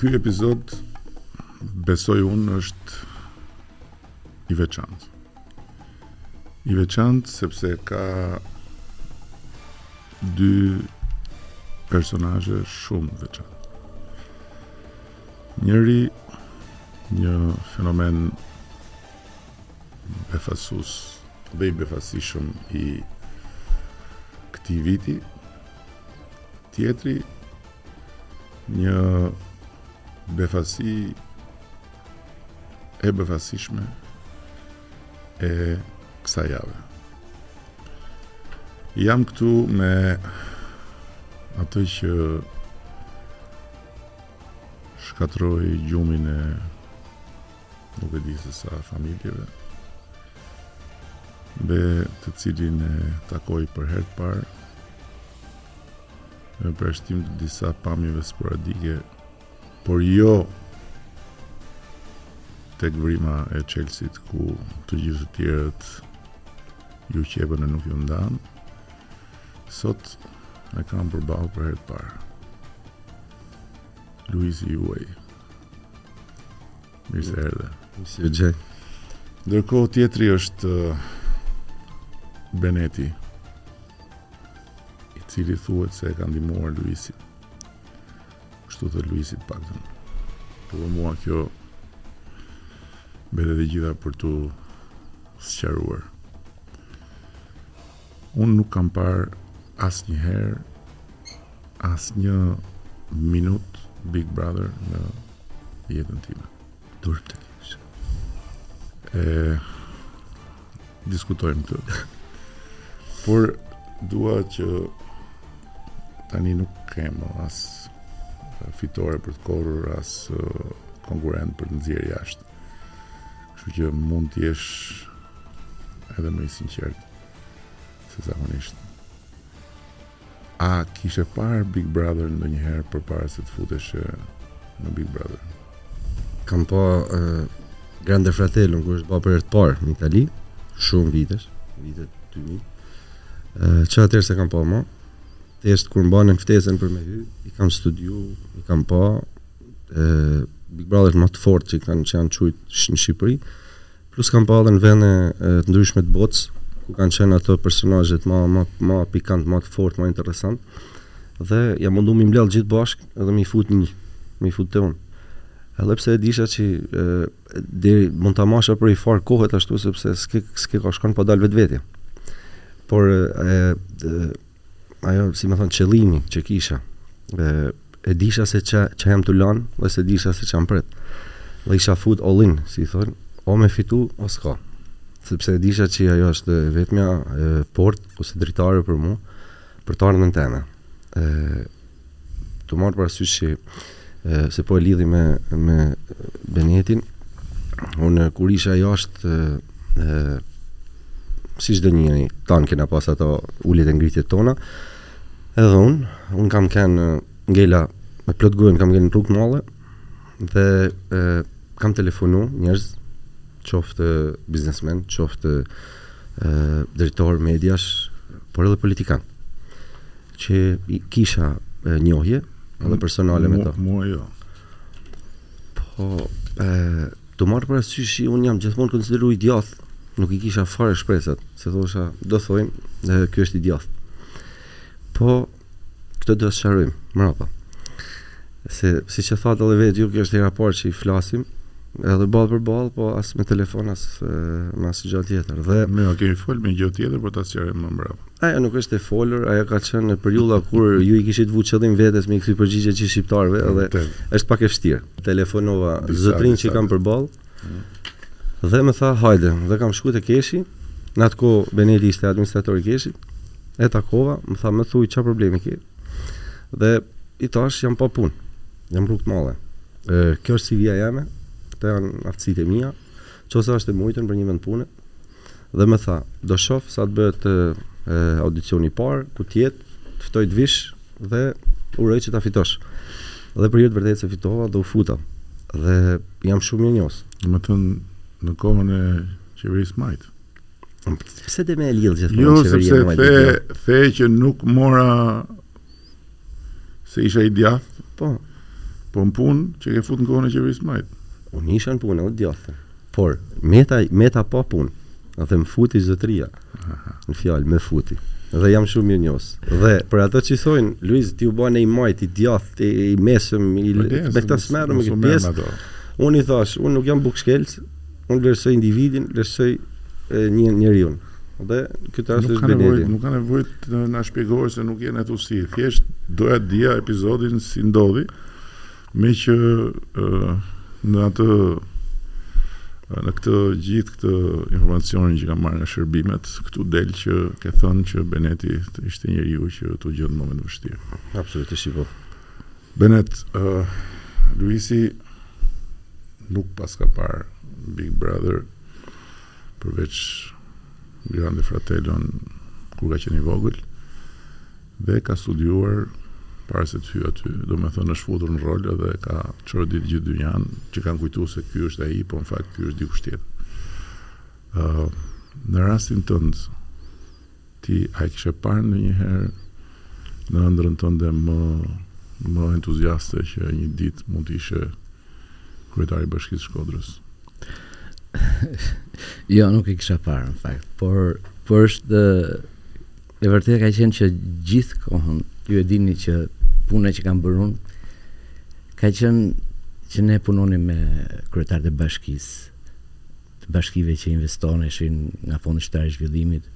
Ky epizod besoj unë është i veçantë. I veçantë sepse ka dy personazhe shumë të veçantë. Njëri një fenomen befasues dhe i befasishëm i këtij viti tjetri një befasi e befasishme e kësaj jave jam këtu me atë që shkatërroi gjumin e nuk e di se sa familjeve, dhe të cilin e takoj për herë të parë, me përjashtim të disa pamjeve sporadike, por jo tek vrima e çelësit ku të gjithë të tjerët ju qepën e nuk ju ndanë, sot e kam përballë për herë të parë. Luiz Ejlli. Mirë se erdhe. Mirë se ju gjej. Ndërkohë tjetri është uh, Beneti, i cili thuhet se e ka ndihmuar Luizin. Kështu thotë Luizi të paktën. Po dhe mua kjo mbetet e gjitha për t'u sqaruar. Unë nuk kam parë asnjëherë asnjë minutë Big Brother në jetën time. Turp të kesh. E diskutojmë këtë. Por dua që tani nuk kemi as fitore për të korrur as uh, konkurrent për të nxjerrë jashtë. Kështu që mund të jesh edhe më i sinqertë. se zakonisht. A kishe parë Big Brother ndonjëherë përpara se të futeshe në Big Brother? Kam pa uh, Grande Fratello, kur është ba për herë të parë në Itali, shumë vitesh, vitet 2000. Uh, që atëherë s'e kam pa ma, thjesht kur m'banë ftesën për me hy, i kam studiu, i kam pa, uh, Big Brother më të fort që, kanë, që janë qujt në Shqipëri, Plus kam pa edhe në vene të ndryshme të botës, ku kanë qenë ato personazhet ma ma ma pikant, ma të fortë, ma interesant. Dhe jam mundu mi mbledh gjithë bashkë edhe mi fut një, mi fut te unë. Edhe pse e disha që deri mund ta masha për nji farë kohet ashtu, sepse s'ke, s'ke ka shkon pa dalë vetë vetja. Por e, e, Ajo, si me thanë, qëllimi që kisha, e, e disha se ça, ça jam tu lanë dhe se disha se ça m'pret. Dhe isha fut all in, si i thonë, o me fitu, o s'ka. Sepse e disha që ajo është e vetmja e, port, ose dritare për mu, për të ardhën teme. E, Tu marrë parasysh që se po e lidhi me me Benetin, unë kur isha jashtë si çdo njëri, tanë kena pas ato uljet e ngritjet tona, edhe unë, unë kam kënë ngela me plot gojën kam ngel në rrugë t'madhe dhe e, kam telefonu njerëz qoftë biznesmen, qoftë drejtor mediash, por edhe politikan. Që i kisha njohje edhe mm, personale me ta. Mua jo. Po, e, tu marrë parasysh, unë jam gjithmonë konsideru i djath, nuk i kisha fare shpresat, se thosha, do thojmë, dhe ky është i djath. Po, këtë do ta sqarojmë, mrapa. Se, siç e thatë edhe vetë ju, kjo është hera e parë që i flasim, edhe ballë për ballë, po as me telefon, as me asgjë tjetër. Dhe... Me, a kemi folë me gjë tjetër, po ta sqarim më mbrapa. Ajo nuk është e folur, ajo ka qenë në periudhën kur ju i kishit vu qëllim vetes me i kthy përgjigje gjithë shqiptarëve, edhe Te. është pak e vështirë. Telefonova zotërinë që kam përballë, mm. dhe më tha, hajde, dhe kam shku te KESH-i, në atë kohë Beneti ishte administrator i KESH-it, e takova, më tha, më thuj, ça problemi ke? Dhe i thash jam pa punë. Jam rrugë të madhe. E, kjo është CV-ja jeme, këto janë aftësitë e mia. Qoftë se është e mujtën për një vend pune. Dhe më tha, do shof sa të bëhet e, audicion i parë, ku të jetë, të ftoj të vish dhe uroj që ta fitosh. Dhe për hir të vërtetës e fitova dhe u futa. Dhe jam shumë mirënjohës. Do të thënë në kohën e qeverisë majtë. Pse dhe me e lidhë gjithë jo, qeveria Jo, sepse the, jo. the që nuk të morën se isha i djathë. Po. Po në punë qenke futë në kohën e qeverisë majtë. Unë isha në punë, edhe djathë. Por, meta, meta pa punë. Dhe më futi zotëria. Në fjalë më futi. Dhe jam shumë mirënjohës. Dhe për ato që thonë, Luiz ti u bën i majt, i djathtë, i, i mesëm, i me këta s'merrem me këtë pjesë. Unë i thash, unë nuk jam bukëshkalë, Unë vlerësoj individin, vlerësoj një njeriu. Dhe në këtë rast është Beneti. Nuk ka nevojë të na shpjegosh se nuk je Luisi. Thjesht doja të dija episodin si ndodhi meqë në atë në këtë gjithë këtë informacionin që kam marrë nga shërbimet, këtu del që ke thënë që Beneti ishte njeriu që t'u gjend në moment të vështirë. Absolutisht po. Benet Luisi nuk paska parë Big Brother përveç Grande Fratello-n kur ka qenë i vogël dhe ka studiuar para se të hyjë aty, domethënë është futur në rol edhe ka çoroditë gjithë dynjan që kanë kujtu se ky është ai, po në fakt ky është dikush tjetër. Uh, në rastin tëndë, Ti a e kishe parë ndonjëherë në ëndrrën tënde më më entuziaste që një ditë mund të ishe kryetar i Bashkisë së Shkodrës? jo, nuk e kisha parë në fakt, por por është e vërtetë ka qenë që gjithë kohën ju e dini që puna që kam bërë unë ka qenë që ne punonim me kryetarët e bashkisë të bashkive që investoneshin nga Fondi Shqiptar i Zhvillimit,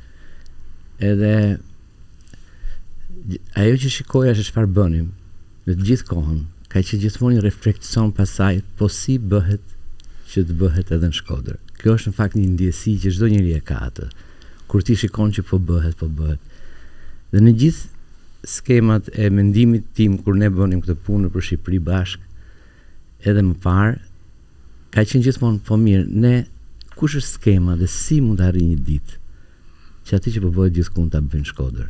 edhe ajo që shikoja se çfarë bënim në të gjithë kohën, ka qenë gjithmonë një refleksion pas saj, po si bëhet që të bëhet edhe në Shkodër. Kjo është në fakt një ndjesi që çdo njeri e ka atë. Kur ti shikon që po bëhet, po bëhet. Dhe në gjithë skemat e mendimit tim kur ne bënim këtë punë për Shqipëri bashk, edhe më parë, Ka qenë gjithmonë, po mirë, ne, kush është skema dhe si mund të arrijë një ditë që atë që po bëhet gjithkund ta bëjmë në Shkodër?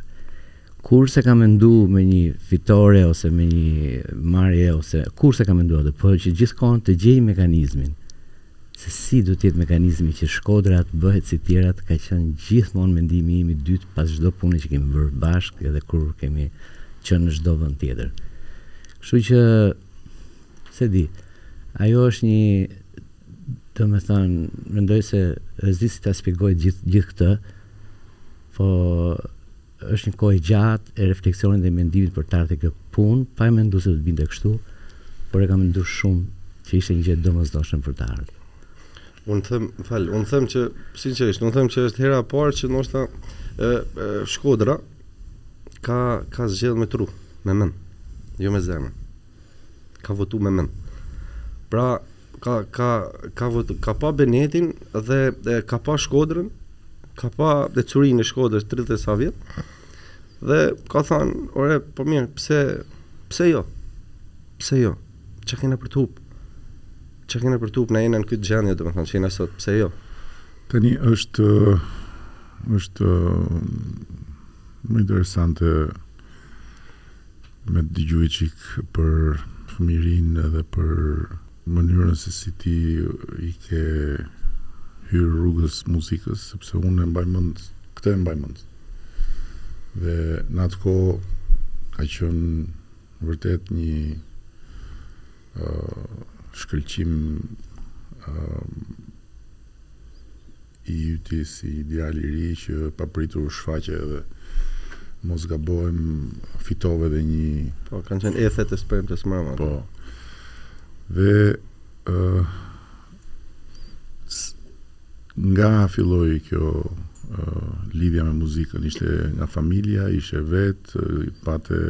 Kurrë s'e kam menduar me një fitore ose me një marrje ose kurrë s'e kam menduar atë, por që gjithkohën të gjej mekanizmin se si duhet të jetë mekanizmi që Shkodra të bëhet si tjerat ka qenë gjithmonë mendimi im i dytë pas çdo pune që kemi bërë bashkë edhe kur kemi qenë në çdo vend tjetër. Kështu që S'e di. Ajo është një domethënë mendoj se s'di si ta shpjegoj gjithë gjithë këtë, po është një kohë e gjatë e refleksionit dhe mendimit për të ardhë te kjo punë, pa e menduar se do të binte kështu, por e kam menduar shumë që ishte një gjë e domosdoshme për të ardhur. Unë them, fal, unë them që sinqerisht, unë them që është hera e parë që ndoshta ë Shkodra ka ka zgjedh me tru, me mend, jo me zemër. ka votu me mend. Pra ka ka ka votu, ka pa Benetin dhe e, ka pa Shkodrën, ka pa dhe ecurinë e Shkodrës 30 sa vjet. Dhe ka thanë, "Ore, po mirë, pse pse jo? Pse jo? Çka kena për të hup? Çka kena për të hup na jena në këtë gjendje, domethënë, që jena sot, pse jo?" Tani është është më interesante me të dëgju i çik për fëmijërinë edhe për mënyrën se si ti i ke hyrë rrugës muzikës, sepse unë e mbaj mend, këtë e mbaj mend. Dhe në atë kohë ka qenë vërtet një Shkëlqim i yti si djalë i ri që papritur u shfaqe dhe mos gabohem fitove dhe një Po, kanë qenë ethet e së premtes mrama. Po. Dhe uh, nga filloi kjo uh, lidhja me muzikën? Ishte nga familja, ishte vet, uh, pate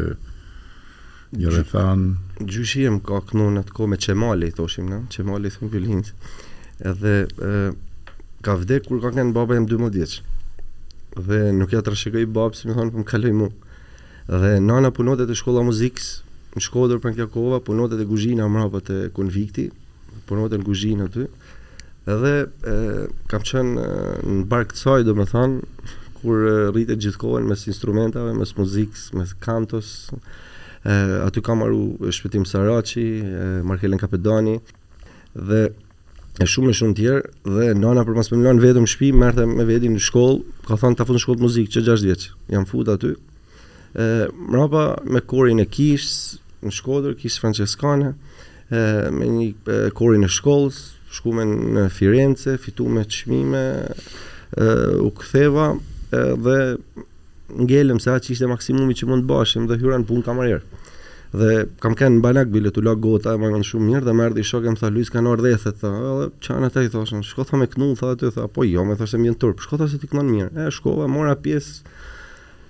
Një rrethanë. Gjyshi im ka knu në atë kohë me qemale, i thoshim ne, qemale i themi violinës. Edhe e, ka vdek kur ka kenë baba jem 12 vjeç. Dhe nuk ja trashëgoi babës, si me thanë, por po më kaloi mu. Dhe nana punonte te shkolla muzikës, në Shkodër Prenkë Jakova, punonte te guzhina mrapa te konvikti, punonte në guzhinë aty. Edhe e, kam qenë në bark të saj, domethanë, kur rritet gjithë kohën mes instrumentave, mes muzikës, mes kantos. E, aty ka maru Shpëtim Saraçi, Markelian Kapedani dhe e shumë e shumë tjerë dhe nana për mos me më lanë vetëm në shpi merrte me veti në shkollë, ka thanë ta fut në shkollë të muzikës që 6 vjeç. Jam fut aty, E, mrapa me korin e kishës, në Shkodër, kishë Françeskane, e, me një e, korin e shkollës, shkume në Firenze, fitume çmime, e, u ktheva e, dhe ngelëm se atë që ishte maksimumi që mund të bashim dhe hyra në punë kamarier. Dhe kam kenë në banak bile tu la gota, e mbaj mend shumë mirë dhe më erdh një shok e më tha Luiz kanë ardhur ethet, tha, edhe ça janë ata i thashë, shko tha me knu, tha aty, tha, po jo, mor thashë se më vjen turp. Shko tha se ti knon mirë. E shkova, mora pjesë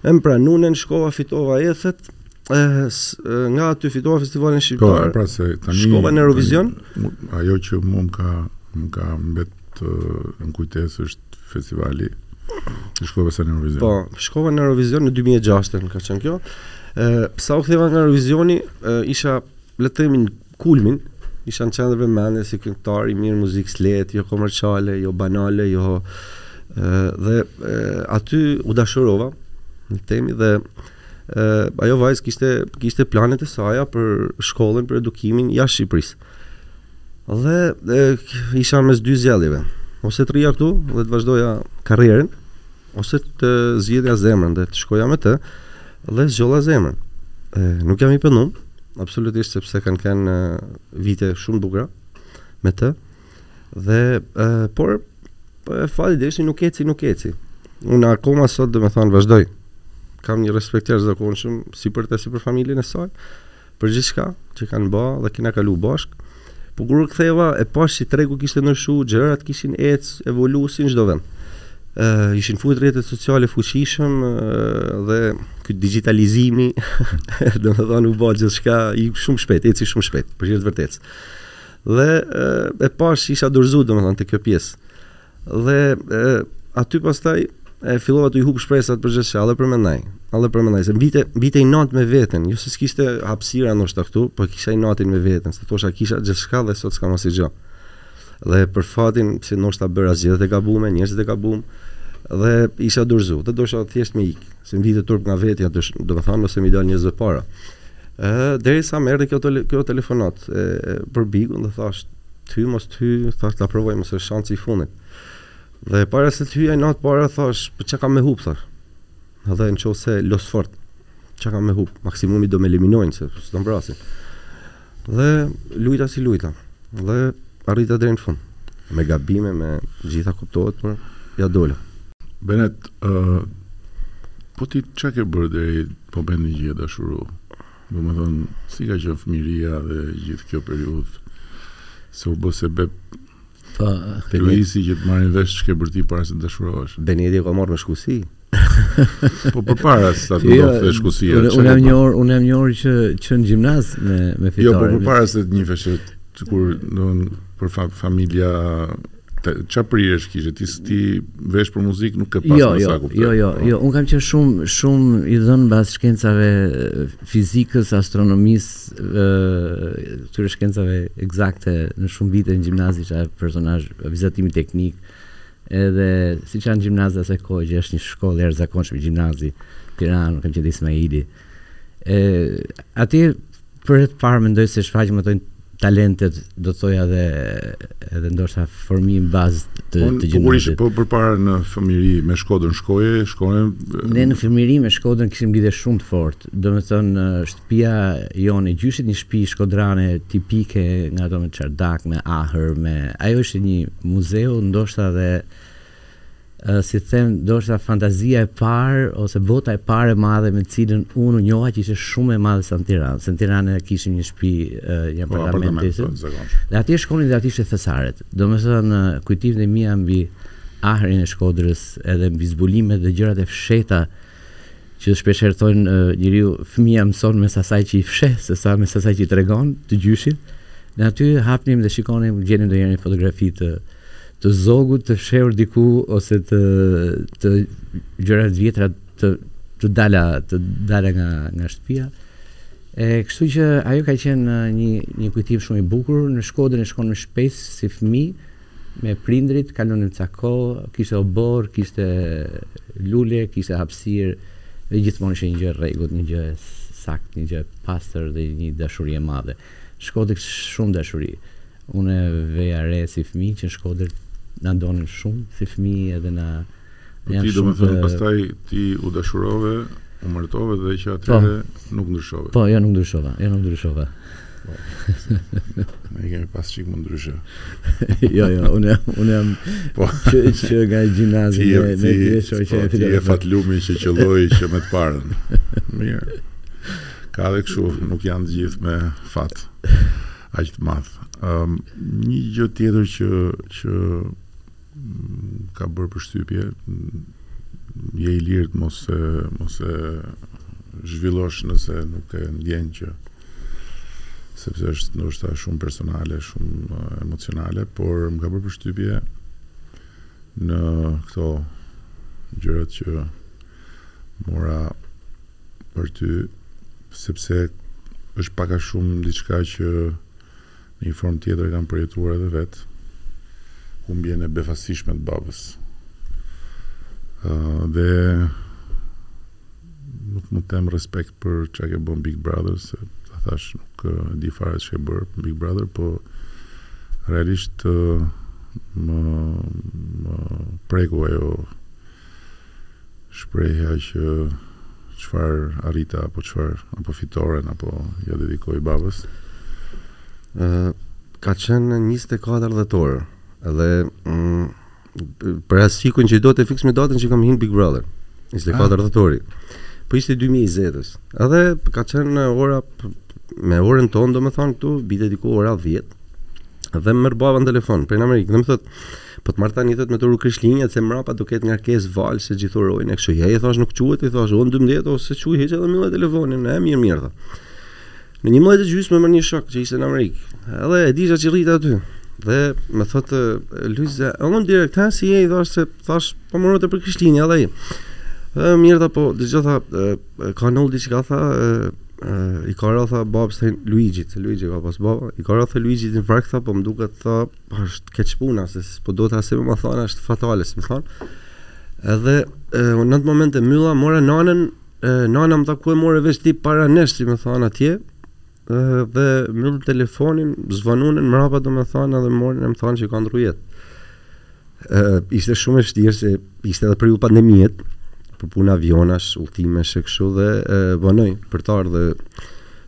E më pranuen shkova fitova ethet eh, nga aty fitova festivalin shqiptar. Po, pra se tani shkova në Eurovision. Ajo që mua më ka më ka mbet në kujtesë është festivali Ti shkova sa në Eurovision. Po, shkova në Eurovision në 2006, ka qenë kjo. Ë, sa u ktheva nga Eurovisioni, isha le të themi Kulmin isha në qendër vëmendje si këngëtar i mirë muzikës lehtë, jo komerciale, jo banale, jo dhe aty u dashurova në Tiemi dhe ajo vajzë kishte kishte planet e saja për shkollën, për edukimin jashtë Shqipërisë. Dhe e, isha mes dy zgjedhjeve, ose të rria këtu dhe të vazhdoja karrierën, Ose të zgjidhja zemrën dhe të shkoja me të dhe zgjolla zemrën. E, nuk jam i penum, absolutisht sepse kanë kenë vite shumë bukura me të. Dhe e, por po fati deshi nuk eci, nuk eci. Unë akoma sot domethënë vazhdoj. Kam një respekt të jashtzakonshëm si për të si për familjen e saj. për gjithçka që kanë bë dhe kena kalu bashk. Po kur u ktheva e pash që tregu kishte ndryshu, gjërat kishin ec, evolu si në çdo vend. Ë uh, ishin fut rrjetet sociale fuqishëm uh, dhe ky digitalizimi, domethënë u bë gjithçka shumë shpejt, eci shumë shpejt, për hir të vërtetës. Dhe uh, e pash isha dorëzu domethënë te kjo pjesë. Dhe e, aty pastaj fillova t'i hup shpresat për gjithçka, edhe prandaj. Edhe prandaj se më vite më vite inat me veten, jo se kishte hapësira ndoshta këtu, po kisha inatin me veten, se thosha kisha gjithçka dhe sot s'kam asgjë. Dhe për fatin se ndoshta bëra zgjedhjet e gabuara, njerëzit e gabuam dhe isha dorëzu. Dhe dosha thjesht me ik, se më vite turp nga vetja, domethënë me i dal njerëzve para. Ëh, derisa më erdhi kjo kjo telefonata e, e për Bigun dhe thashë Të hy mos të hy, thash ta provoj mos është shansi i fundit. Dhe para se të hyja një natë para thash, po çka kam me hup thash. Edhe në qoftë se los fort, çka kam me hup, maksimumi do më eliminojnë se s'do më vrasin. Dhe lujta si lujta. Dhe arrita deri në fund. Me gabime, me të gjitha kuptohet, por ia dola. Benet, uh, po ti çka ke bërë deri pa u bë një i dashuru? Domethënë, si ka qenë fëmiria dhe gjithë kjo periudhë se u bë sebep Po, Luizi që të marrin vesh çka bërë ti para se të dashurohesh. Beneti e ka marrë me shkuesi. po përpara se ta jo, te shkuesi. Unë un jam njoh, unë jam njoh që që në gjimnaz me me Fitoren. Jo, po përpara se të njiheshe sikur do për fa, familja Ça prirjesh kishe, ti se ti vesh për muzikë, nuk ke pas jo, jo, sa kup Jo, jo, po. jo, unë kam qenë shumë, shumë i dhënë mbas shkencave fizikës, astronomisë, këtyre shkencave ekzakte në shumë vite në gjimnaz isha personazh, vizatimi teknik, edhe siç janë gjimnazi asaj kohë që është një shkollë e jashtzakonshme gjimnazi, Tiranë, kam qenë te Ismaili, uh, E, atje për herë të parë mendoj se shfaqen më tonë talentet, do të thoja dhe edhe ndoshta formim bazë të të gjimnazit. Po përpara në fëmijëri me Shkodrën shkoje, shkoje. Ne në fëmijëri me Shkodrën kishim lidhje shumë të fortë. Domethënë shtëpia jonë e gjyshit ishte një shtëpi shkodrane tipike nga ato me çardak, me ahër, me ajo ishte një muzeu ndoshta dhe si të them, ndoshta fantazia e parë ose bota e parë e madhe me të cilën unë u njoha që ishte shumë më e madhe sa në Tiranë, se në Tiranë ne kishim një shtëpi, një po, apartament të tillë. Po, dhe atje shkonim dhe aty ishin thesaret. Domethënë, kujtimet e mia mbi ahrin e Shkodrës, edhe mbi zbulimet dhe gjërat e fshehta që shpeshherë thonë njeriu fëmija mëson mes asaj që i fsheh se sa mes asaj që i tregon te gjyshi ne aty hapnim dhe shikonim gjenim ndonjë një fotografi të të Zogut të fshehur diku ose të të gjëra të vjetra të të dala të dala nga nga shtëpia e kështu që ajo ka qenë një një kujtim shumë i bukur në Shkodër ne shkonim shpesh si fëmijë Me prindërit kalonim ca kohë, kishte oborr, kishte lule, kishte hapësirë dhe gjithmonë ishte një gjë e rregullt, një gjë e saktë, një gjë e pastër dhe një dashuri e madhe. Në Shkodër kishte shumë dashuri. Unë e vija re si fëmijë që në Shkodër na donin shumë si fëmijë edhe na Po ti domethënë pastaj ti u dashurove, u martove dhe që atëherë po. nuk ndryshove. Po, jo nuk ndryshova, jo nuk ndryshova. Po. Ne kemi pas një çik më ndryshe. jo, jo, unë jam, unë jam po. që, që nga gjimnazi me, me dresho që po, e fitove. Ti je fatlum që qëlloi që me të parën. Mirë. Ka dhe këshu, nuk janë gjithë me fat. Aq të madh. Um, një gjë tjetër që, që më ka bërë përshtypje je i lirë të mos e mos e zhvillosh nëse nuk e ndjen që sepse është ndoshta shumë personale, shumë emocionale, por më ka bërë përshtypje në këto gjërat që mora për ty, sepse është pak a shumë diçka që Në një formë tjetër e kam përjetuar edhe vetë humbjen e befasishme të babës. Uh, dhe nuk mund të them respekt për çka ke bën Big Brother se ta thash nuk e di fare çka ke bër Big Brother, po realisht uh, më më preku ajo Shprehja që çfarë arrita apo çfarë apo fitoren apo ja dedikoj babës është ka qenë në 24 dhjetor dhe mm, për rastësi që do të fiksej me datën që kam hin Big Brother 24 dhjetori po ishte 2020-s edhe ka qenë në ora me orën tonë domethënë këtu bide diku ora 10 dhe më merr baba në telefon prej në Amerikë dhe më thotë Po të marr tani thotë me t'uru Krishtlindjet se mrapa do ketë ngarkesë valë se gjithë urojnë e kështu jo i thashë nuk quhet i thashë o në dymbëdhjetë ose s'e quaj hiq edhe mbylle telefonin e mirë mirë tha në njëmbëdhjetë e gjysë më merr një shok që ishte në Amerikë edhe e dija që rrinte aty dhe më thotë Luiz e unë direkt ha si je i thashë se thashë po më uron për Krishtlindje edhe ai dhe mirë tha po dëgjo tha ka ndodh diçka tha i ka rënë tha babës tënd Luigjit se Luigji ka pas baba i ka rënë tha Luigjit infarkt tha po më duket tha Është keq puna se s'po donte as me më thanë është fatale, s'më thanë. Edhe në atë moment e mbylla mora nanën, nana më tha ku e more vesh ti para nesh, si më thanë atje. Dhe mbyll telefonin, s'vonun mbrapa domethënë edhe morën e më thanë që ka ndrru jetë. ishte shumë e vështirë se ishte edhe periudhë pandemie, për punë avionash, udhëtimesh e kështu dhe vonoj për të ardhur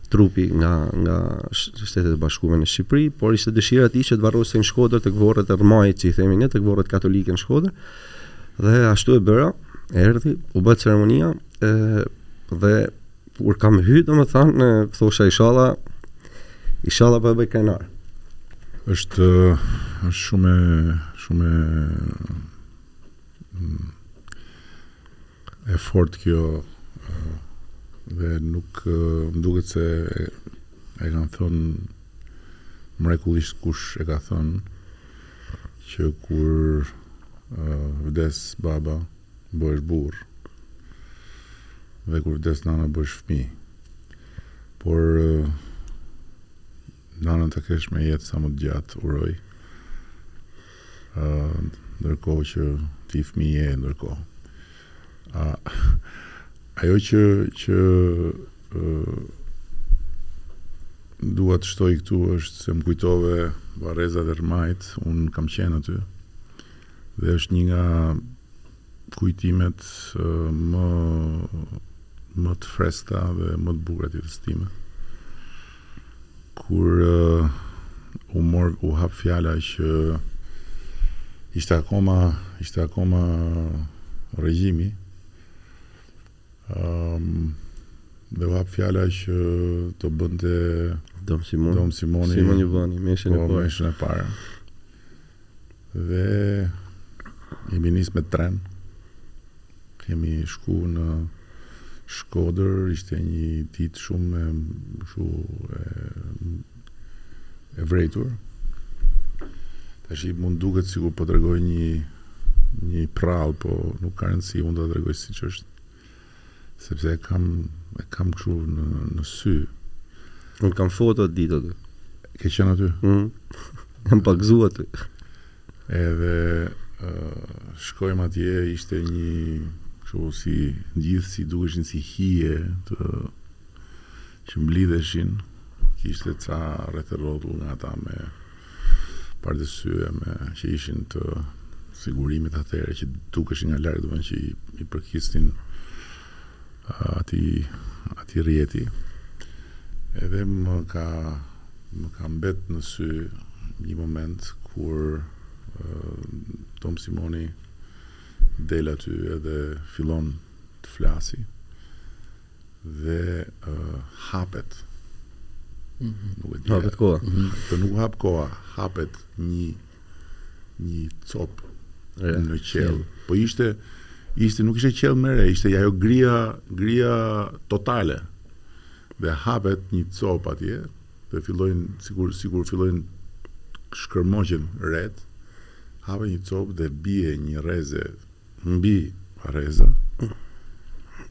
trupi nga nga Shtetet e Bashkuara në Shqipëri, por ishte dëshira e tij që të varrosej në Shkodër tek vorret e Rrmajt, që i themi ne, tek vorret katolike në Shkodër. Dhe ashtu e bëra, erdhi, u bë ceremonia, ë dhe Kur kam hy, domethanë, thosha ishalla, ishalla po e bëj krenar. është, është shumë, shumë e fort kjo dhe nuk më duket se e kanë thënë mrekullisht kush e ka thënë që kur vdes baba Bëhesh burrë. Dhe kur vdes nana bëhesh fëmijë. Por nanën ta kesh me jetë sa më të gjatë, uroj. Ë ndërkohë që ti fëmijë je ndërkohë. A ajo që që ë dua të shtoj këtu është se më kujtove varrezat e Rrmajt, unë kam qenë aty. Dhe është një nga kujtimet më më të freskëta dhe më të bukura të jetës time. Kur uh, u mor u hap fjala që ishte akoma ishte akoma regjimi, Dhe u hap fjala që do bënte Dom Simoni. Dom Simoni. Simon Jubani meshën e, po, parë. Po meshën e parë. Dhe jemi nis me tren. Kemi shku në Shkodër, ishte një ditë shumë e shumë e e vrejtur. Tashi mund duket sikur po tregoj një një prall, po nuk ka rëndësi, unë do ta tregoj siç është. Sepse e kam e kam kështu në në sy. Unë kam foto atë ditë aty. Ke qenë aty? Ëh. Mm. Kam pagzuar aty. Edhe ë uh, shkojmë atje, ishte një kështu si gjithë si dukeshin si hije të që mblidheshin, kishte ca rreth e rrotull nga ata me pardësye, me që ishin të sigurimit atëherë që dukeshin nga larg, domethënë që i, i përkisnin atij atij rrjeti. Edhe më ka më ka mbet në sy një moment kur Dom Simoni del aty edhe fillon të flasi dhe hapet nuk e di hapet koha dhe nuk u hap koha hapet një një cop në qiell po ishte ishte nuk ishte qiell me re ishte ajo gria gria totale dhe hapet një cop atje dhe fillojnë sikur sikur fillojnë shkërmoqen ret hapet një cop dhe bie një rreze mbi varreza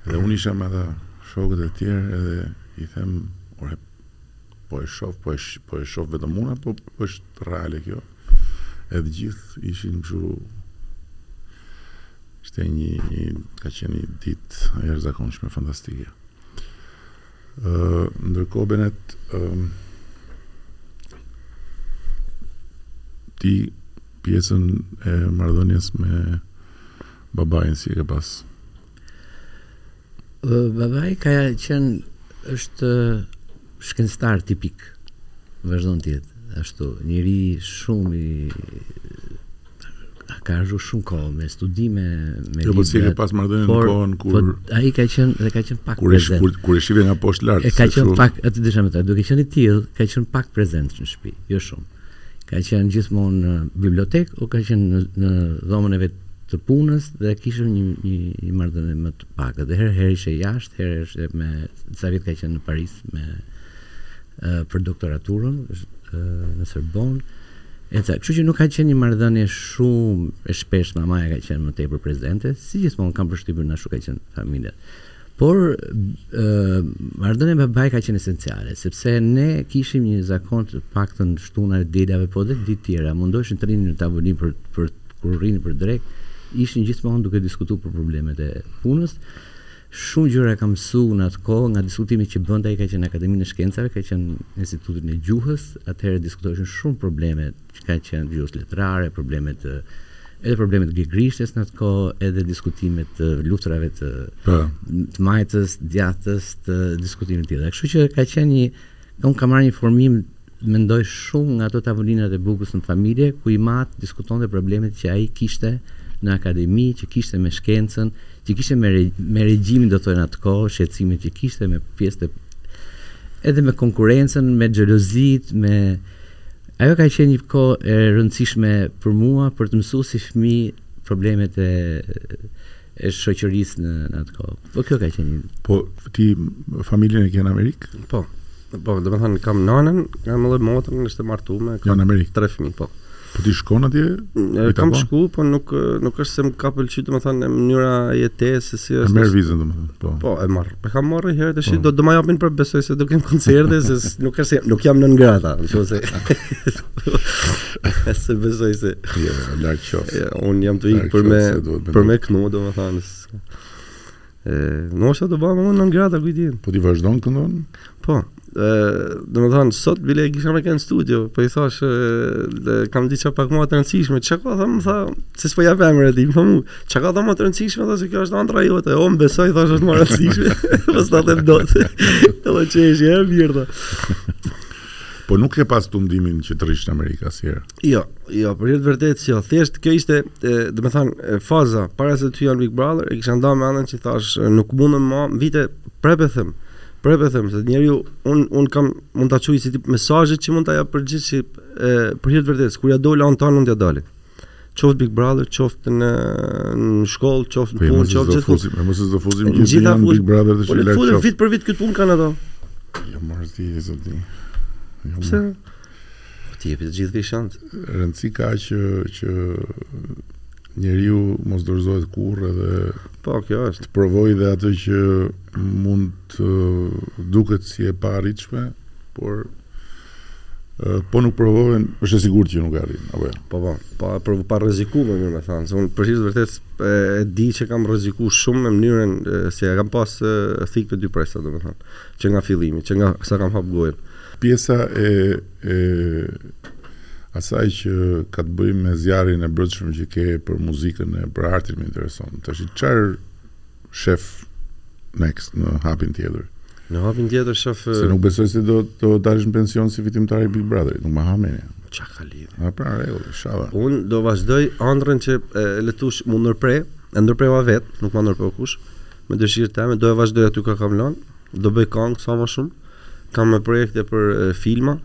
dhe unë isha me ata shokët e tjerë edhe i them ore po e shoh po e sh, po e shoh vetëm unë apo po është reale kjo e të gjithë ishin kështu ishte një, një ka qenë një ditë e jashtëzakonshme fantastike Ndërkohë Benet ti pjesën e marrëdhënies me babain si e ka pas? Babai ka qenë është shkencëtar tipik. Vazhdon të jetë ashtu, njeri shumë i ka rrë shumë kohë me studime me jo, po si ke pas marrëdhënie në kohën kur po, ai ka qenë dhe ka qenë pak prezent. Kur kur e shihje nga poshtë lart. E ka qenë pak atë desha me thënë, duke qenë i tillë, ka qenë pak prezent në shtëpi, jo shumë. Ka qenë gjithmonë në bibliotekë, o ka qenë në, në dhomën e vet të punës dhe kishim një një, një marrëdhënie më të pakët. Dhe herë herë ishte jashtë, herë ishte me ca vjet ka qenë në Paris me për doktoraturën në Sërbon, etj. Kështu që nuk ka qenë një marrëdhënie shumë e shpeshtë, mamaja ka qenë më tepër prezente, si gjithmonë kam përshtypjen ashtu ka qenë familja. Por ë marrëdhënia me babain ka qenë esenciale, sepse ne kishim një zakon të paktën shtunave e dielave, po edhe ditë tjera, mundoheshim të rrinim në tavolinë për për kur rrinim për drekë, ishin gjithmonë duke diskutuar për problemet e punës. Shumë gjëra kam mësu në atë kohë nga diskutimet që bënte ai ka qenë në Akademinë e Shkencave ka qenë në Institutin e Gjuhës atëherë diskutoheshin shumë probleme që kanë qenë të gjuhës letrare probleme të edhe probleme të gegërishtes në atë kohë edhe diskutime të luftërave të po. të majtës të djathtës të diskutimeve të tjera kështu që ka qenë një Unë kam marrë një formim, mendoj shumë nga ato tavolinat e bukës në familje, ku im at diskutonte problemet që ai kishte në akademi, që kishte me shkencën, që kishte me me regjimin domethënë në atë kohë, shqetësimet që kishte me pjesë të edhe me konkurrencën, me xhelozitë, me ajo ka qenë një kohë e rëndësishme për mua për të mësuar si fëmijë problemet e e shoqërisë në në atë kohë. Po kjo ka qenë. Po ti familjen e ke në Amerikë? Po. Po, domethënë kam nënën, kam edhe motrën, është e martuar, kam në Amerikë. Tre fëmijë, po. Po ti shkon atje? E, kam po? shku, po nuk nuk është se më ka pëlqyer, domethënë në mënyra e jetesës se si është. Merr vizën, domethënë, po. Po, e marr. E kam marrë herë tash, po. do do më japin për besoj se do kem koncerte, se nuk është se nuk jam non grata, nëse se besoj se jo larg qoftë un jam të ik për me për me këndu domethënë e mosha të bëmë non grata ku i po ti vazhdon këndon po ë domethënë sot bile e kisha me kanë n'studio po i thash e, kam diçka pak më të rëndësishme çka ka thënë tha se s'po ja vëmë rëdi po mu çka ka thënë më të rëndësishme tha se kjo është andra jote po më beso thash është më e rëndësishme pastaj them dot edhe çesh e mirë Po nuk ke pas tundimin që të rrish në Amerikë asnjëherë. Jo, jo, për hir të vërtetës jo. Thjesht kjo ishte, domethënë, faza para se të hyja në Big Brother, e kisha nda mendjen që thash nuk mundem ma vite prapë them. Prapë them se njeriu un un kam mund ta çuj si tip mesazhi që mund ta jap për gjithë se, për hir të vërtetës, kur ia dola unë tan mund t'ja dalin. qoftë Big Brother, qoftë në në shkollë, qoftë në po, punë, qoftë gjithë. Po mos e zofuzim që gjithë janë Big Brother të shkollës. Po futet vit për vit këtë punë kanë ato. Jo mos di e zoti. Jo. Pse? Po ti e të gjithë vishant. Rëndësi ka që që njeriu mos dorëzohet kurrë edhe po kjo është të provojë dhe atë që mund të duket si e paarritshme, por Po nuk provohen, është e sigurt që nuk e arrin, apo jo. Po po, po për pa rrezikuar më me thënë, se unë për hir të vërtetës e, e di që kam rrezikuar shumë në mënyrën se e kam pas thikë me dy presa, domethënë, që nga fillimi, që nga sa kam hap gojën. Pjesa e e asaj që ka të bëjë me zjarrin e brendshëm që ke për muzikën e për artin më intereson. Tash çfarë shef next në hapin tjetër. Në hapin tjetër shof Se nuk besoj se do të dalësh në pension si fitimtar i Big Brother, nuk më ha mendja. Çka ka lidhje? Na pra rregull, shava. Un do vazhdoj ëndrrën që e, le të thush m'u ndërpre, e ndërpreva vet, nuk ma ndërpreu kush. Me dëshirën teme do e vazhdoj aty ka kam lënë, do bëj këngë sa më shumë. Kam projekte për e, filma,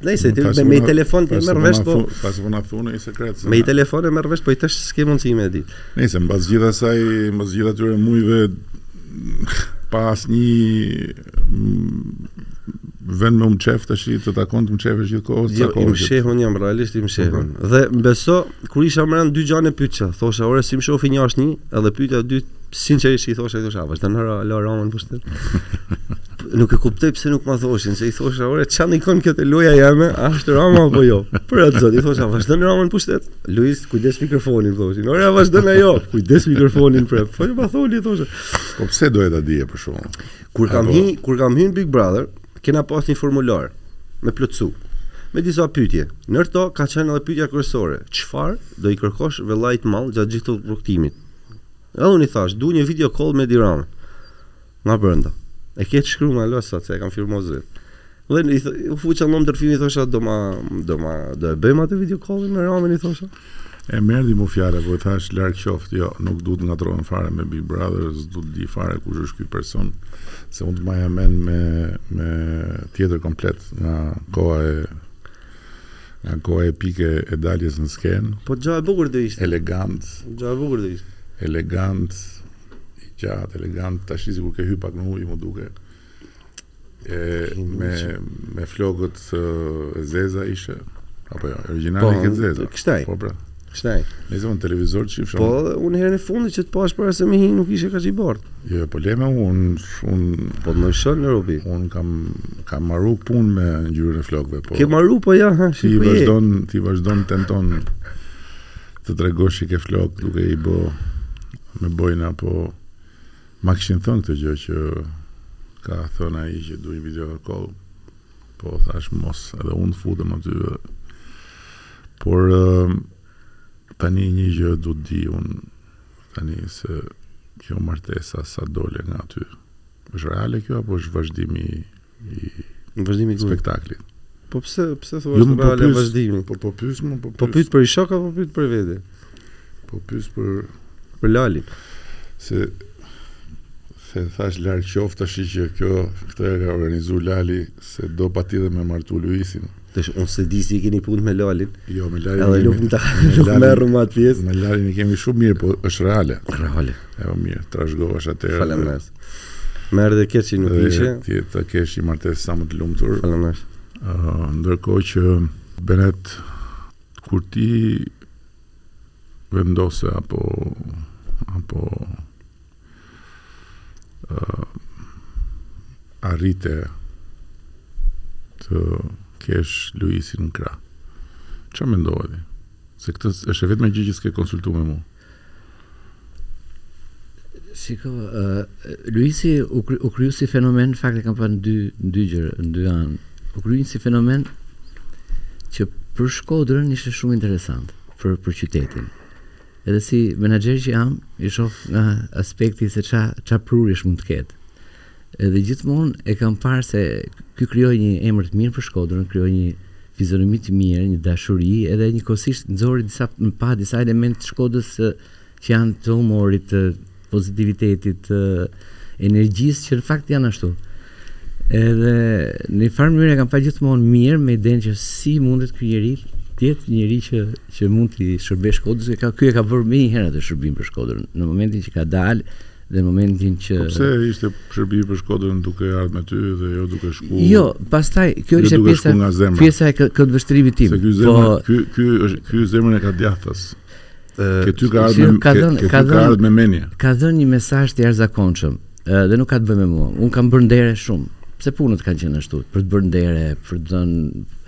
Dhe se ti me, me i telefon ti merr vesh po. Pas po na thu një sekret. Me i telefon e merr vesh po i thash s'ke mundësi me dit. Nëse mbas gjithë asaj, mbas gjithë atyre mujve pa asnjë vend me u mçef tash të takon të mçefesh gjithë kohës. Jo, i mshehun jam realisht i mshehun. Dhe beso Kur isha mrena dy gjana pyetsha, thosha ore si më shofin, një është një, edhe pyetja e dytë sinqerisht i thosha thosha a vazhdon ala Rama n'pushtet. nuk e kuptoj pse nuk ma thoshin, se i thosha ore ça ndikon kjo te loja jeme, a është Rama apo jo? Për atë zot i thosha a vazhdon Rama n'pushtet. Luis kujdes mikrofonin thoshin. Ore a vazhdon a jo, kujdes mikrofonin prep. Po ma thoni thosha. Po pse doje ta dije për shkakun? Kur kam hyrë, kur kam hyrë Big Brother, Kena pas një formular me plotësu, me disa pyetje. Ndër to ka qenë edhe pyetja kryesore, çfarë do i kërkosh Vëllait Madh gjatë gjithë rrugëtimit? Edhe unë i thashë, du një video call me Edi Ramën. Nga brenda. E ke të shkru n'ato dosja, se e kam firmu zyrë. Dhe u fuqa në ndërfim i thosha do ma do ma do e bëjmë atë video call me Ramën i thosha. E meqë erdhi mu fjala, po e thash larg qoftë, jo, nuk du të ngatrrohem fare me Big Brother, s'du të di fare kush është ky person, se unë të maj men me me tjetër komplet nga koha e nga koha e pike e daljes në skenë. Po gjo e bukur do ishte. Elegant. Gjo e bukur do ishte. Elegant, i gjatë, elegant, tash sikur ke hy pak në ujë, m'u duke. E me me flokët e zeza ishe. Apo jo, origjinali po, të zeza. Gështenjë. Po pra. Gështenjë. Nëse s'kam televizor prish. Po, un herën e fundit që të pash para se me hy nuk ishe kaq biond. Jo, jo po lene, un un po më shon në robi. Un kam kam marru pun me ngjyrën e flokëve, po. Ke marru po ja, ha, si ti vazhdon, ti vazhdon tenton të tregosh që ke flok duke i bë me bojna apo Ma kishin thënë këtë gjë që ka thënë ai që du një video call. Po thash mos edhe unë t'futem aty. Por tani një gjë du të di unë tani se kjo martesa sa dole nga aty. Është reale kjo apo është vazhdimi Në vazhdim i këtij spektakli. Po pse, pse thua jo, se ka në vazhdim? Po po pyes, më, po pyes. Po pyet për Ishak apo pyet për vete? Po pyes për për Lalin. Se se thash larg qoftë tash që kjo, këtë e ka organizuar Lali se do patjetër me martu Luisin. Tash unë se di si e keni punën me Lalin. Jo, me Lalin. Edhe nuk ta nuk merr më atë pjesë. Me Lalin e kemi shumë mirë, po është reale. Reale. E po mirë, të trashëgohesh atëherë. Faleminderit. Më erdhi keq që nuk ishe. Ti të kesh një martesë sa më të lumtur. Faleminderit. Uh, ndërkohë që Benet kur ti vendose apo apo arrite të kesh Luisin në krah. Ça mendove ti? Se kjo është e vetmja gjë që s'ke konsultu me mu. Shiko, uh, Luisi u kri, u kriju si fenomen, në fakt e kam pa në dy, në dy gjëra, në dy anë. U kriju si fenomen që për Shkodrën ishte shumë interesant, për, për qytetin. Edhe si menaxher që jam, i shoh nga aspekti se ça ça prurjesh mund të ketë. Edhe gjithmonë e kam parë se ky krijoi një emër të mirë për Shkodrën, krijoi një fizionomi të mirë, një dashuri edhe njëkohësisht nxori disa pa disa elemente të Shkodrës që janë të humorit, të pozitivitetit, të energjisë që në fakt janë ashtu. Edhe në një farë mënyrë e kam pa gjithmonë mirë me idenë që si mundet ky njeri të jetë njeri që që mund t'i shërbejë Shkodrës, e ka ky e ka bërë menjëherë atë shërbim për Shkodrën. Në momentin që ka dalë dhe në momentin që po pse ishte shërbim për Shkodrën duke ardhur me ty dhe jo duke shku. Jo, pastaj kjo jo ishte pjesa pjesa e këtij vështrimit tim. Ky zemër, po, ky ky është ky zemrën e ka djathtas. Ke ty ka ardhë me, ka ardhë ka ardhë me menje. Ka dhënë një mesazh të jashtëzakonshëm dhe nuk ka të bëjë me mua. Un kam bërë ndere shumë. Se punët kanë qenë ashtu për të bërë ndere, për të bërë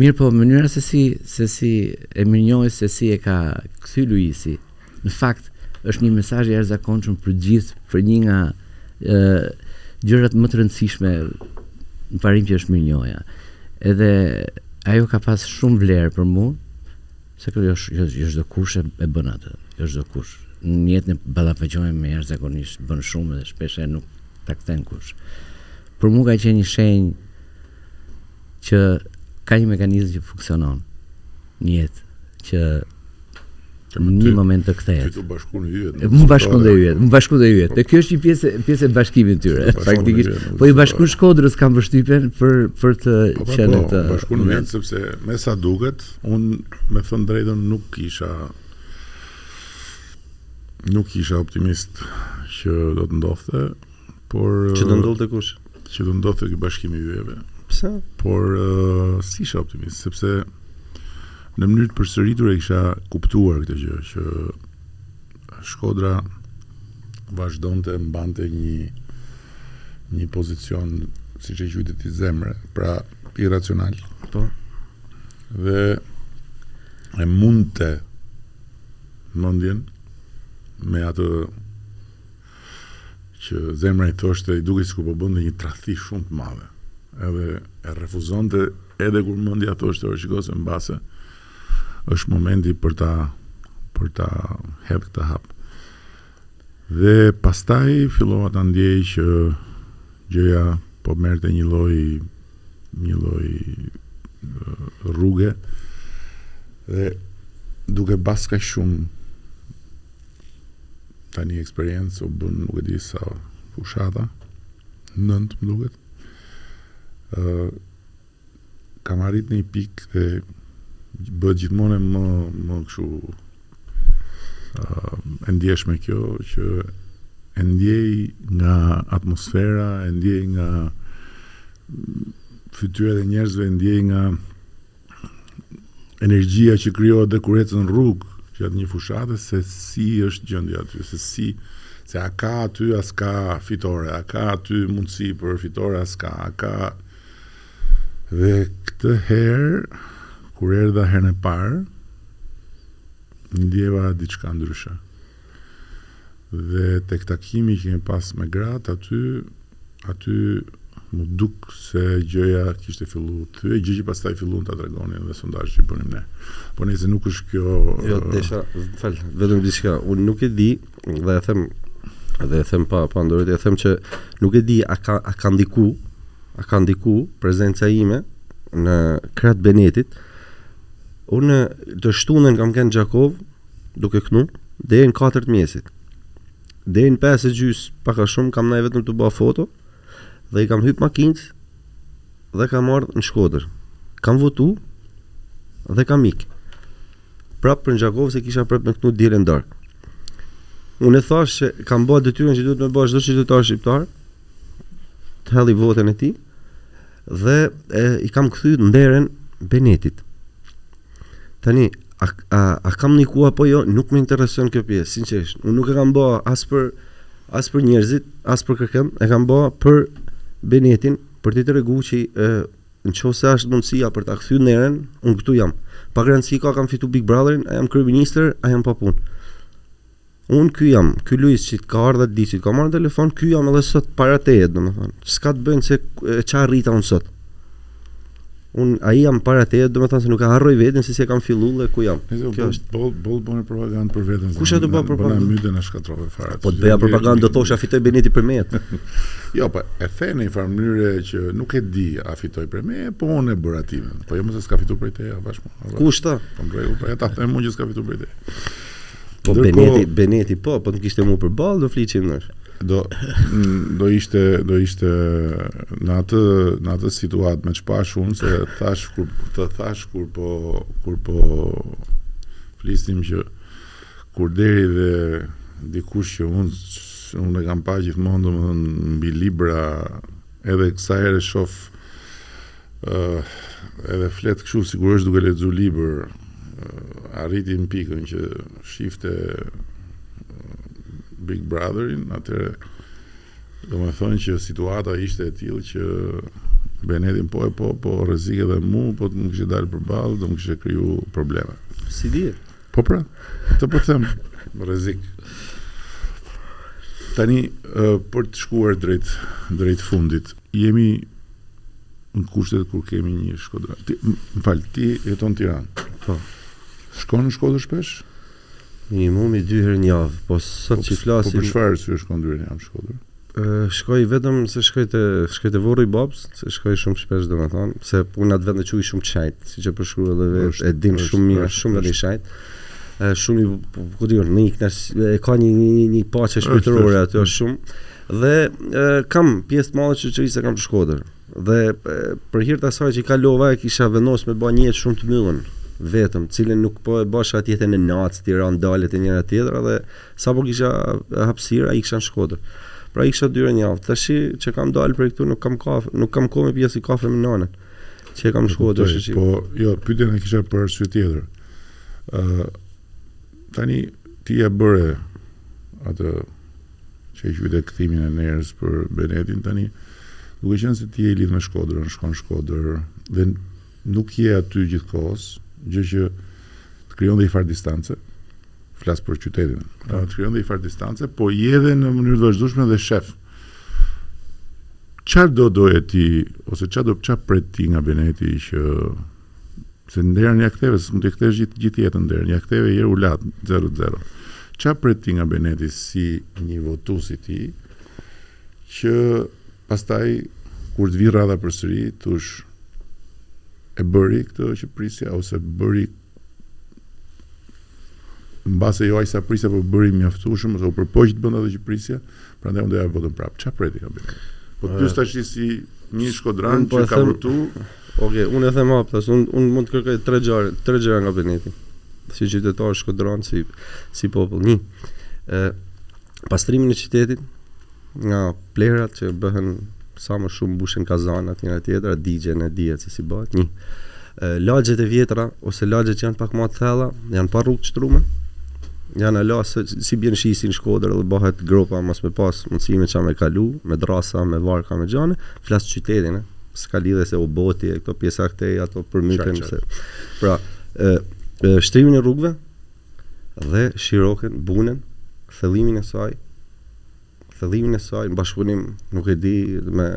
mirë po mënyra se si se si e mirënjohja, se si e ka kthy Luisi. Në fakt është një mesazh i jashtëzakonshëm për gjithë, për një nga ë gjërat më të rëndësishme në parim që është mirënjohja. Edhe ajo ka pas shumë vlerë për mua Se kjo jo çdokush e bën atë, jo çdokush. Në jetë ne ballafaqohemi me jashtëzakonisht bën shumë dhe shpeshherë nuk ta kthen kush. Për mua ka qenë një shenjë që ka një mekanizëm që funksionon në jetë që në një moment të kthehet. T'i bashkon yjet. M'u bashkuan dhe yjet, m'u bashkuan dhe yjet. Dhe kjo është një pjesë pjesë e bashkimit të tyre. Faktikisht, po i bashkon Shkodrës kanë vështirë për për të po, po, qenë po, të bashkon yjet sepse me sa duket Unë me thënë të drejtën nuk isha nuk isha optimist që do të ndodhte, por që do ndodhte kush? Që do ndodhte ky bashkim i yjeve. Pse? Por uh, s'isha optimist, sepse në mënyrë të përsëritur e kisha kuptuar këtë gjë që Shkodra vazhdonte mbante një një pozicion siç e quajti ti zemre, pra irracional. Po. Dhe e mundte mendjen me atë që zemra i thoshte i dukej sikur po bënte një tradhti shumë të madhe. Edhe e refuzonte edhe kur mendja thoshte o shiko se mbase Është momenti për ta për ta hedhë këtë hap. Dhe pastaj fillova ta ndjej që gjëja po merrte një lloj një lloj rruge dhe duke pas kaq shumë tani eksperiencë u bënë nuk e di sa fushata nëntë më duket ë Kam arrit në një pikë dhe bëhet gjithmonë e më më kështu e ndjeshme kjo që e ndjej nga atmosfera, e ndjej nga fytyrat e njerëzve, e ndjej nga energjia që krijohet dhe kur ecën në rrugë gjatë një fushate se si është gjendja aty, se si se a ka aty a s'ka fitore, a ka aty mundësi për fitore a s'ka, a ka Dhe këtë herë, kur erdha herën e parë, ndjeva diçka ndryshe. Dhe tek takimi që kemi pas me gratë aty, aty m'u duk se gjëja kishte fillu të thyhej, gjë që pastaj filluan ta tregonin dhe sondazhet që i bënim ne. Po nejse nuk është kjo... Jo, desha, më fal, vetëm diçka, unë nuk e di, Dhe e them dhe e them pa pa ndrojtje, e them që nuk e di a ka a ka ndiku, a ka ndiku prezenca ime në krah të Benetit. Unë të shtunën kam kenë në Gjakovë, duke knu, deri në 4 të mjesit. Deri në 5 e gjys, pak a shumë, kam nejt vetëm tu ba foto, dhe i kam hyp makinës, Dhe kam ardh në Shkodër. Kam votu dhe kam ik. Prap për në Gjakovë se kisha prap me knu të dielën darkë. Unë e thashë që kam ba detyrën që duhet me ba çdo qytetar shqiptar të hedhi votën e tij dhe e, i kam kthy nderën Benetit. Tani, a, a, a kam dikë apo jo, nuk më intereson kjo pjesë, sinqerisht. Unë nuk e kam ba as për, as për njerëzit, as për kërkëm, e kam ba për Benetin, për t'i tregu që e, në qoftë se asht mundësia për ta kthy nderën, unë këtu jam. Pak randësi ka a kam fitu Big Brotherin, a jam kryeministër, a jam pa punë. Unë ky jam, ky Luiz që të ka ardhë atë ditë, që të ka marrë në telefon, ky jam edhe sot para teje, domethënë. S'ka të bëjë se ça arrita unë sot. Unë ai jam para teje, domethënë se nuk e harroj veten se si e kam filluar dhe ku jam. Kjo boll, është boll boll bën propagandë për veten. Kush do bëjë propagandë? Na myte na shkatërrove fare. Po të bëja propagandë do thosha fitoi Beneti prej meje. jo, po e the në një farë mënyre që nuk e di a fitoi prej meje, po unë e bëra timen. Po jo më se s'ka fituar prej teje, bashkë. Kush ta? Po në rregull, po ta them unë që s'ka fituar prej teje. Po Ndërko... Beneti, Beneti po, po të kishte mu përballë do flisnim ndryshe. Do mm, do ishte do ishte në atë në atë situatë me ça pashë unë se thashë kur të thashë kur po kur po flisnim që kur deri dhe dikush që unë unë e kam pa gjithmonë domethënë mbi libra Edhe sa herë e shof edhe flet kështu sikur është duke lexuar libër arriti në pikën që shifte Big Brotherin, atëherë domethënë që situata ishte e tillë që Benetin po e po, po rrezikte edhe mu, po të më kishte dalë përballë, do më kishte kriju probleme. Si dhjetë? Po pra, të po them, me rrezik. Tani për të shkuar drejt drejt fundit, jemi në kushtet kur kemi një Shkodër. Ti, më fal, ti jeton në Tiranë. Po. Shkon në Shkodër shpesh? Minimumi dy herë në javë, po sot po, që po flasim. Po për çfarë arsye shkon dy herë në javë në Shkodër? Shkoj vetëm se shkoj te shkoj te vorri babës, se shkoj shumë shpesh domethënë, pse unë at vend e quj shumë të shejt, siç e përshkruaj edhe vetë, e din shumë mirë, shumë vend i shejt. Ë shumë po ku di unë, më knaq e ka një një një, një paqe shpirtërore aty është shumë. Dhe e, kam pjesë të madhe të shoqërisë e kam në Shkodër. Dhe për hir të asaj që kalova e kisha vendos me bë një jetë shumë të myllun vetëm, të cilën nuk po e bajsha atë jetën e natës, Tiranë daljet njëra tjetra dhe sapo kisha hapësirë, ikja në Shkodër. Pra ikja dy herë në javë. Tash që kam dalë prej këtu nuk kam kafe, nuk kam kohë me pi asi kafe me nanën. Që e kam në Shkodër. Po, jo, pyetjen e kisha për arsye tjetër. Ë uh, tani ti e bëre atë Që e quajte kthimin e nderës për Benetin tani duke qenë se ti je i lidhur me Shkodrën, shkon në Shkodër dhe nuk je aty gjithë kohës, gjë që të krijon dhe një farë distance, flas për qytetin. Pra të krijon dhe një farë distance, po je edhe në mënyrë të vazhdueshme dhe shef. Çfarë do doje ti ose çfarë do çfarë pret ti nga Beneti që Se nderën ja ktheve, s'mund t'i kthesh gjithë gjithë jetën nderën. Ja ktheve herë u la 0-0. Ç'a pret ti nga Beneti si një votues i tij që pastaj kur të vi rradha përsëri t'thush e bëri këtë që prisja ose bëri mbase jo aq sa prisja, por bëri mjaftueshëm ose u përpoq të bënte atë që prisja, prandaj unë do ja votën prapë. Ç'a pret ti nga Beneti? Po ty tash si një shkodran që ka votu Ok, unë e them haptas, unë mund të kërkoj tre gjëra, tre gjëra nga Beneti. Si qytetar shkodran, si, si popull. Një, e, pastrimin e qytetit, nga plerat që bëhen sa më shumë mbushin kazanat njëra tjetra, digjen e dihet se si bëhet. Një, e, lagjet e vjetra, ose lagjet që janë pak ma të thella, janë pa rrugë t'shtrume, janë ala se si bjen shi si në shkodër dhe bëhet gropa mas me pas mundësi me ça me kalu, me drasa, me varka, me gjana, flasë qytetin, e, s'ka lidhe se u boti e këto pjesa këtej ato përmbyten se pra e, e, shtrimin e rrugëve dhe Shirokën Bunën thellimin e saj thellimin e saj në bashkëpunim nuk e di me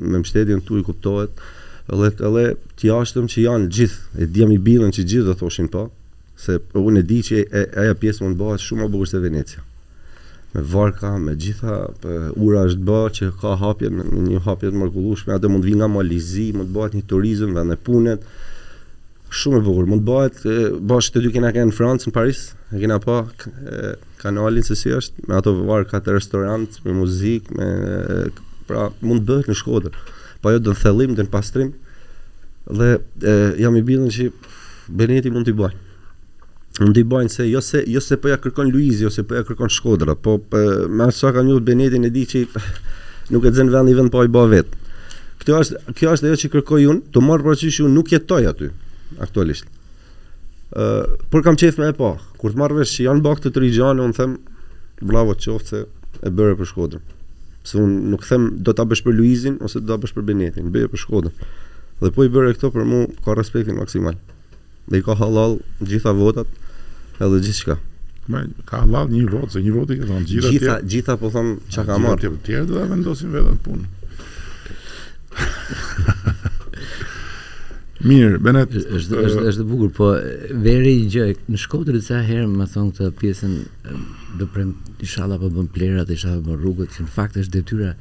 me mbështetjen tuaj kuptohet edhe edhe të jashtëm që janë gjithë edhe jam i bindun që gjithë do thoshin po Se unë e di që ajo pjesë mund të bëhet shumë më bukur se Venecia. Me varka, me gjitha ura është bë që ka hapje, një hapje të mrekullueshme, atë mund të vi nga Mali i Zi, mund të bëhet një turizëm vende pune. Shumë e bukur, mund të bëhet bash të dy kena kanë në Francë, në Paris, e kena pa kanalin se si është, me ato varkat restorant, me muzikë, me pra mund të bëhet në Shkodër. Po ajo do thellim, do pastrim dhe e, jam i bindun që Beneti mund t'i bajë. Mund t'i bajë se jo se jo se po ja kërkon Luizi ose po ja kërkon Shkodra, po me aq sa kam njohur Benetin e di që nuk e zën vendi vend pa i ba vet. Kjo është kjo është ajo që kërkoj unë, tu marr parasysh unë nuk jetoj aty aktualisht. Ë, uh, por kam qejf me e pa. Kur të marr vesh që janë ba këto tre gjana, unë them bravo qoftë se E bëre për Shkodrën. Se un nuk them do ta bësh për Luizin ose do ta bësh për Benetin, bëje për Shkodrën. Dhe po i bëre këto për mua ka respektin maksimal. Dhe i ka hallall gjitha votat edhe gjithçka. Ma ka hallall një votë, se një votë i kam dhënë, gjitha. Gjitha, tjera, gjitha po thom çka ka marrë. Gjitha të tjerë do ta vendosin vetëm punë. Mirë, Benet. Është është është e bukur, po vë re një gjë. Në Shkodër disa herë më thon këtë pjesën Ndërprem ishalla po bën plerat ishalla po bën rrugët që në fakt është detyra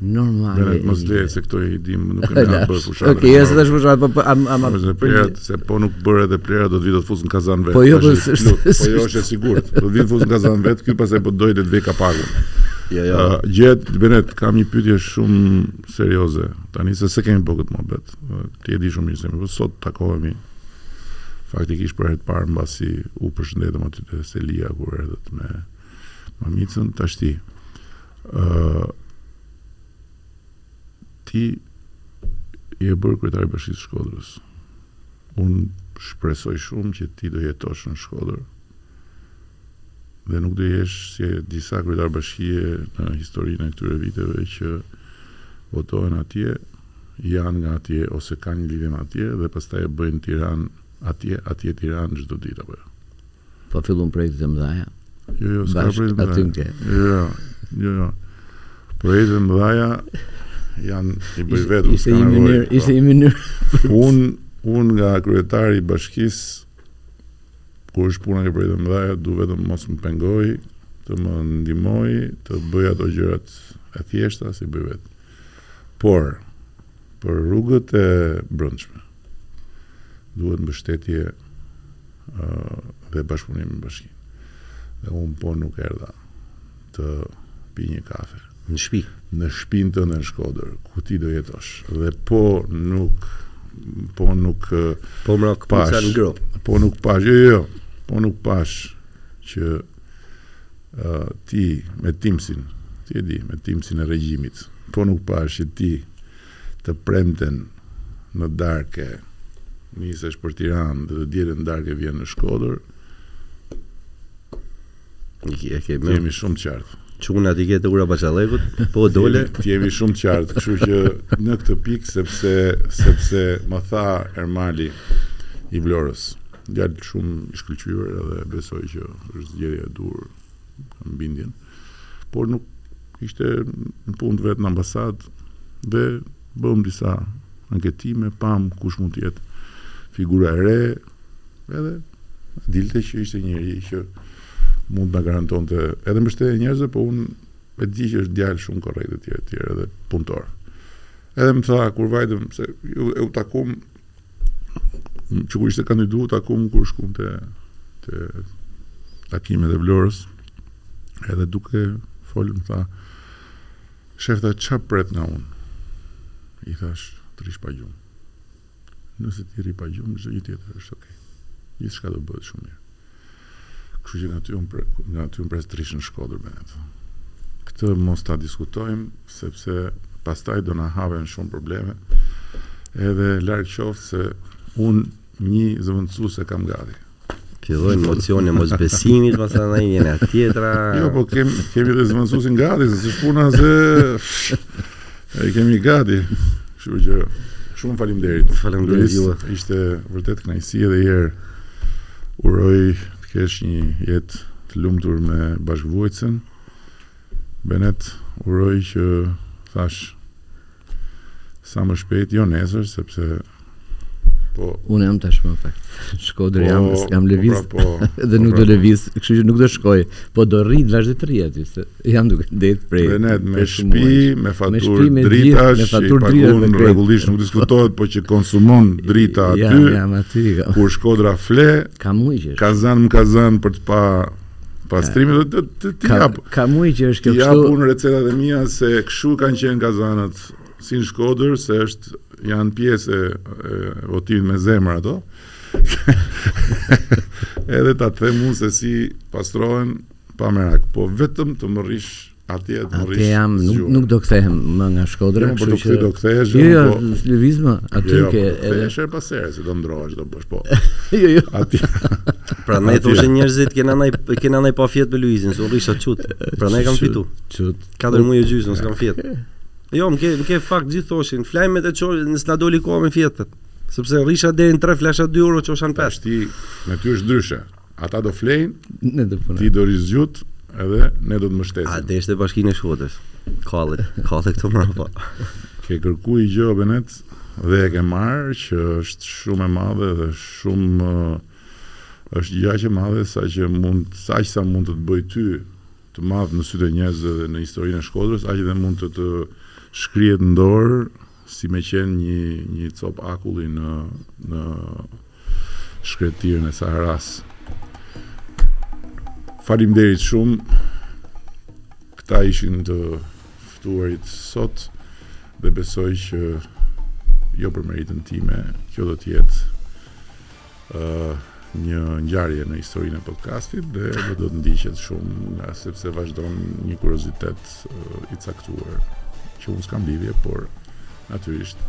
normale Benet mos le se këto i dim nuk i ka bër fushat ok as tash fushat po po am am po plerat se po nuk bër edhe plera do të vi do të fus në kazan vet po jo po po jo është e sigurt do të vi të fus në kazan vet ky pastaj po dojë të vë kapakun jo jo uh, gjet Benet kam një pyetje shumë serioze tani se se kemi bërë këtë mohabet ti e di shumë mirë se ne po sot takohemi Faktikisht për herë të parë mbasi u përshëndetëm aty te Selia kur erdhët me mamicën, tash ti ë uh, ti je bërë kryetar i Bashkisë Shkodrës. Unë shpresoj shumë që ti do jetosh në Shkodër, Dhe nuk do të jesh si disa kryetarë bashkie në historinë e këtyre viteve që votohen atje, janë nga atje ose kanë një lidhje me atje dhe pastaj e bëjnë Tiranë atje, atje Tiranë çdo ditë apo jo. Po fillun projektet e mëdha. Jo, jo, s'ka projekte të mëdha. Jo, jo, jo, jo. Projektet e mëdha janë i bëj vetë. Ishte një mënyrë, ishte një mënyrë. Unë unë nga kryetari i bashkisë Kur është puna te më të mëdhaja du vetëm mos më pengojë, të më ndihmojë të bëj ato gjërat e thjeshta si bëj vetë. Por, për rrugët e brendshme duhet mbështetje dhe bashkëpunim me bashkinë. Dhe unë po nuk erdha. Të pi një kafe. Në shpi. Në shpinë tënde në Shkodër, ku ti do jetosh. Dhe po nuk, po nuk Po m'ra këpuca në grop. Po nuk pash, jo, jo, jo, po nuk pash që uh, ti me timsin, ti e di, me timsin e regjimit, po nuk pash që ti të premten në darkë nisesh për Tiranë dhe të dielën në darkë vjen në Shkodër, E kemi. Të jemi shumë të qartë. Çun aty ke te ura Bahçallëkut, po dole. Të jemi shumë të qartë, kështu që në këtë pikë sepse sepse më tha Ermali i Vlorës. Djalë shumë i shkëlqyer edhe besoj që është zgjedhja e duhur kam bindjen. Por nuk ishte në punë të vet në ambasadë dhe bëmë disa anketime, pamë kush mund të jetë figura e re, Edhe dilte që ishte njeri që mund të na garantonte edhe mbështetjen e njerëzve, po unë e di që është djalë shumë korrekt etj etj edhe punëtor. Edhe më tha kur vajtëm se s'u e u takum që kur ishte kandid u takum kur shkum te te takimet e Vlorës edhe duke folë më tha shef tha ça pret nga unë i thash të rrish pa gjumë Nëse ti rri pa gjumë, çdo gjë tjetër është okej. Gjithçka do bëhet shumë mirë. Kështu që nga ty unë pre, nga ty unë pres të rrish në Shkodër me atë. Këtë mos ta diskutojmë sepse pastaj do na hapen shumë probleme. Edhe larg qoftë se unë një zëvendësues e kam gati. Fillojnë mocione mosbesimi, mos edhe ndaj njëra tjetra. Jo, po kem, kemi dhe zëvendësuesin gati, se s'është puna se... E kemi gati. Shumë që... Shumë faleminderit. Faleminderit ju. Ishte vërtet kënaqësi edhe një herë. Uroj të kesh një jetë të lumtur me bashkëvuajtësën. Benet, uroj që thash Sa më shpejt, jo nesër, sepse Po. Unë jam tashmë në fakt. Shkodër jam, po, jam, s'kam lëviz. Po, po, dhe po, nuk do lëviz, kështu që nuk do shkoj. Po do rri, do vazhdoj të rri aty, se jam duke ndet prej. Dhe unë me shtëpi, me faturë dritash, me faturë dritash rregullisht nuk diskutohet, po që konsumon drita aty. Jam, jam aty. Kur Shkodra fle, ka muaj. Kazanë, kazanë për të pa Pastrimi do të t'i jap. Ka muaj që është kjo kështu. Jap unë recetat e mia se kshu kanë qenë kazanët si në Shkodër se është janë pjesë e votimit me zemër ato. Edhe ta të them unë se si pastrohen pa merak, po vetëm të më rrish Atje të më rrish. Atje jam, nuk nuk do kthehem më nga Shkodra, jo, kështu që. Do kthehesh. Jo, jo, po... lëviz më aty jo, jo, ke. Po, edhe herë pas here se do ndrohesh, do bësh po. jo, jo. Atje. Prandaj thoshin njerëzit që na le që na le pa fjet me Luizin, se u rrija çut. Prandaj kam fitu. Çut. Katër muaj e gjysmë s'kam fjet. Jo, më ke më ke fakt gjithë thoshin, flajmet e çoj, nëse na doli koha me fjetë. Sepse rrija deri në 3 flija 2 orë u çojsha 5. Ti me ty është ndryshe. Ata do flejnë, ne do punojmë. Ti do rrish zgjuar edhe ne do të mbështesim. A deshte bashkinë e Shkodrës? Kallet, kallet këtu mbrapa. Ke kërkuar një gjë Benet dhe e ke marrë që është shumë e madhe dhe shumë është gjë aq e madhe sa që mund sa që sa mund të të bëjë ty të madh në sytë e njerëzve dhe në historinë e Shkodrës, aq dhe mund të të shkrihet në dorë Si me qenë një një copë akulli në në shkretirën e Saharasë. Faleminderit shumë. Këta ishin të ftuarit sot dhe besoj që jo për meritën time, kjo do të jetë një ngjarje në historinë e podcastit dhe do të ndiqet shumë nga sepse vazhdon një kuriozitet i caktuar që unë s'kam lidhje, por natyrisht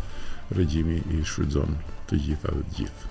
regjimi i shfrytëzon të gjitha dhe të gjithë.